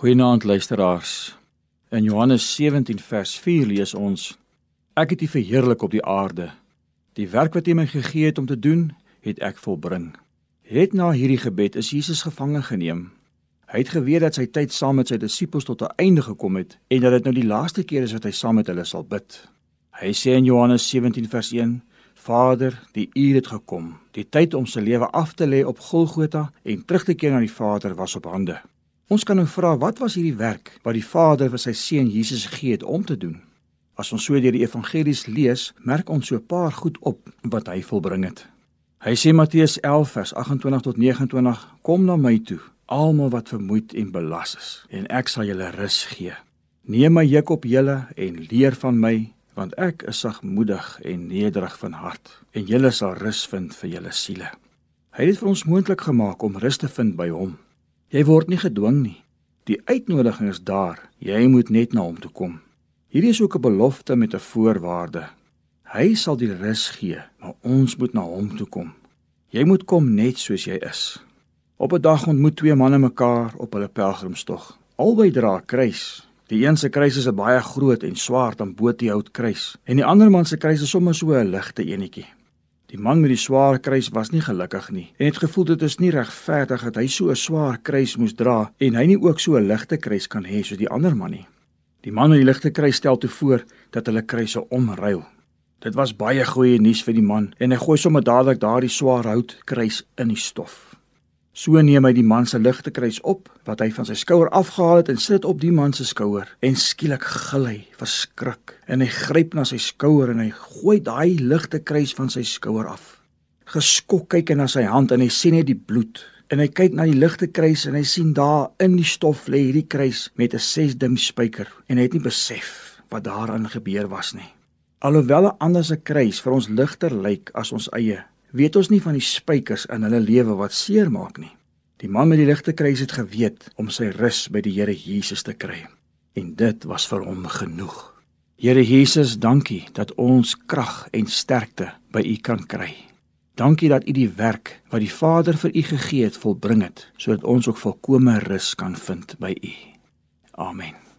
Goeienaand luisteraars. In Johannes 17 vers 4 lees ons: Ek het U verheerlik op die aarde. Die werk wat U my gegee het om te doen, het ek volbring. Het na hierdie gebed is Jesus gevange geneem. Hy het geweet dat sy tyd saam met sy disippels tot 'n einde gekom het en dat dit nou die laaste keer is wat hy saam met hulle sal bid. Hy sê in Johannes 17 vers 1: Vader, die uur het gekom. Die tyd om sy lewe af te lê op Golgotha en terug te keer na die Vader was op hande. Ons kan nou vra wat was hierdie werk wat die Vader vir sy seun Jesus gegee het om te doen? As ons so deur die evangelies lees, merk ons so 'n paar goed op wat hy volbring het. Hy sê Matteus 11 vers 28 tot 29: Kom na my toe, almal wat vermoeid en belas is, en ek sal julle rus gee. Neem my juk op julle en leer van my, want ek is sagmoedig en nederig van hart, en julle sal rus vind vir julle siele. Hy het dit vir ons moontlik gemaak om rus te vind by hom. Jy word nie gedwing nie. Die uitnodiging is daar. Jy moet net na hom toe kom. Hierdie is ook 'n belofte met 'n voorwaarde. Hy sal die rus gee, maar ons moet na hom toe kom. Jy moet kom net soos jy is. Op 'n dag ontmoet twee manne mekaar op hulle pelgrimstog. Albei dra kruis. Die een se kruis is 'n baie groot en swaar dan bootiehout kruis en die ander man se kruis is sommer so 'n ligte enetjie. Die man met die swaar kruis was nie gelukkig nie en het gevoel dit is nie regverdig dat hy so 'n swaar kruis moes dra en hy nie ook so 'n ligte kruis kan hê soos die ander man nie. Die man met die ligte kruis stel toe voor dat hulle kruise omruil. Dit was baie goeie nuus vir die man en hy gooi sommer dadelik daardie swaar hout kruis in die stof. So neem hy die man se ligte kruis op wat hy van sy skouer afgehaal het en sit op die man se skouer en skielik gil hy verskrik en hy gryp na sy skouer en hy gooi daai ligte kruis van sy skouer af. Geskok kyk hy na sy hand en hy sien net die bloed en hy kyk na die ligte kruis en hy sien daar in die stof lê hierdie kruis met 'n 6 dim spyker en hy het nie besef wat daarin gebeur was nie. Alhoewel 'n ander se kruis vir ons ligter lyk as ons eie, weet ons nie van die spykers in hulle lewe wat seermaak nie. Die man met die ligte kruis het geweet om sy rus by die Here Jesus te kry en dit was vir hom genoeg. Here Jesus, dankie dat ons krag en sterkte by U kan kry. Dankie dat U die werk wat die Vader vir U gegee het volbring het sodat ons ook volkomme rus kan vind by U. Amen.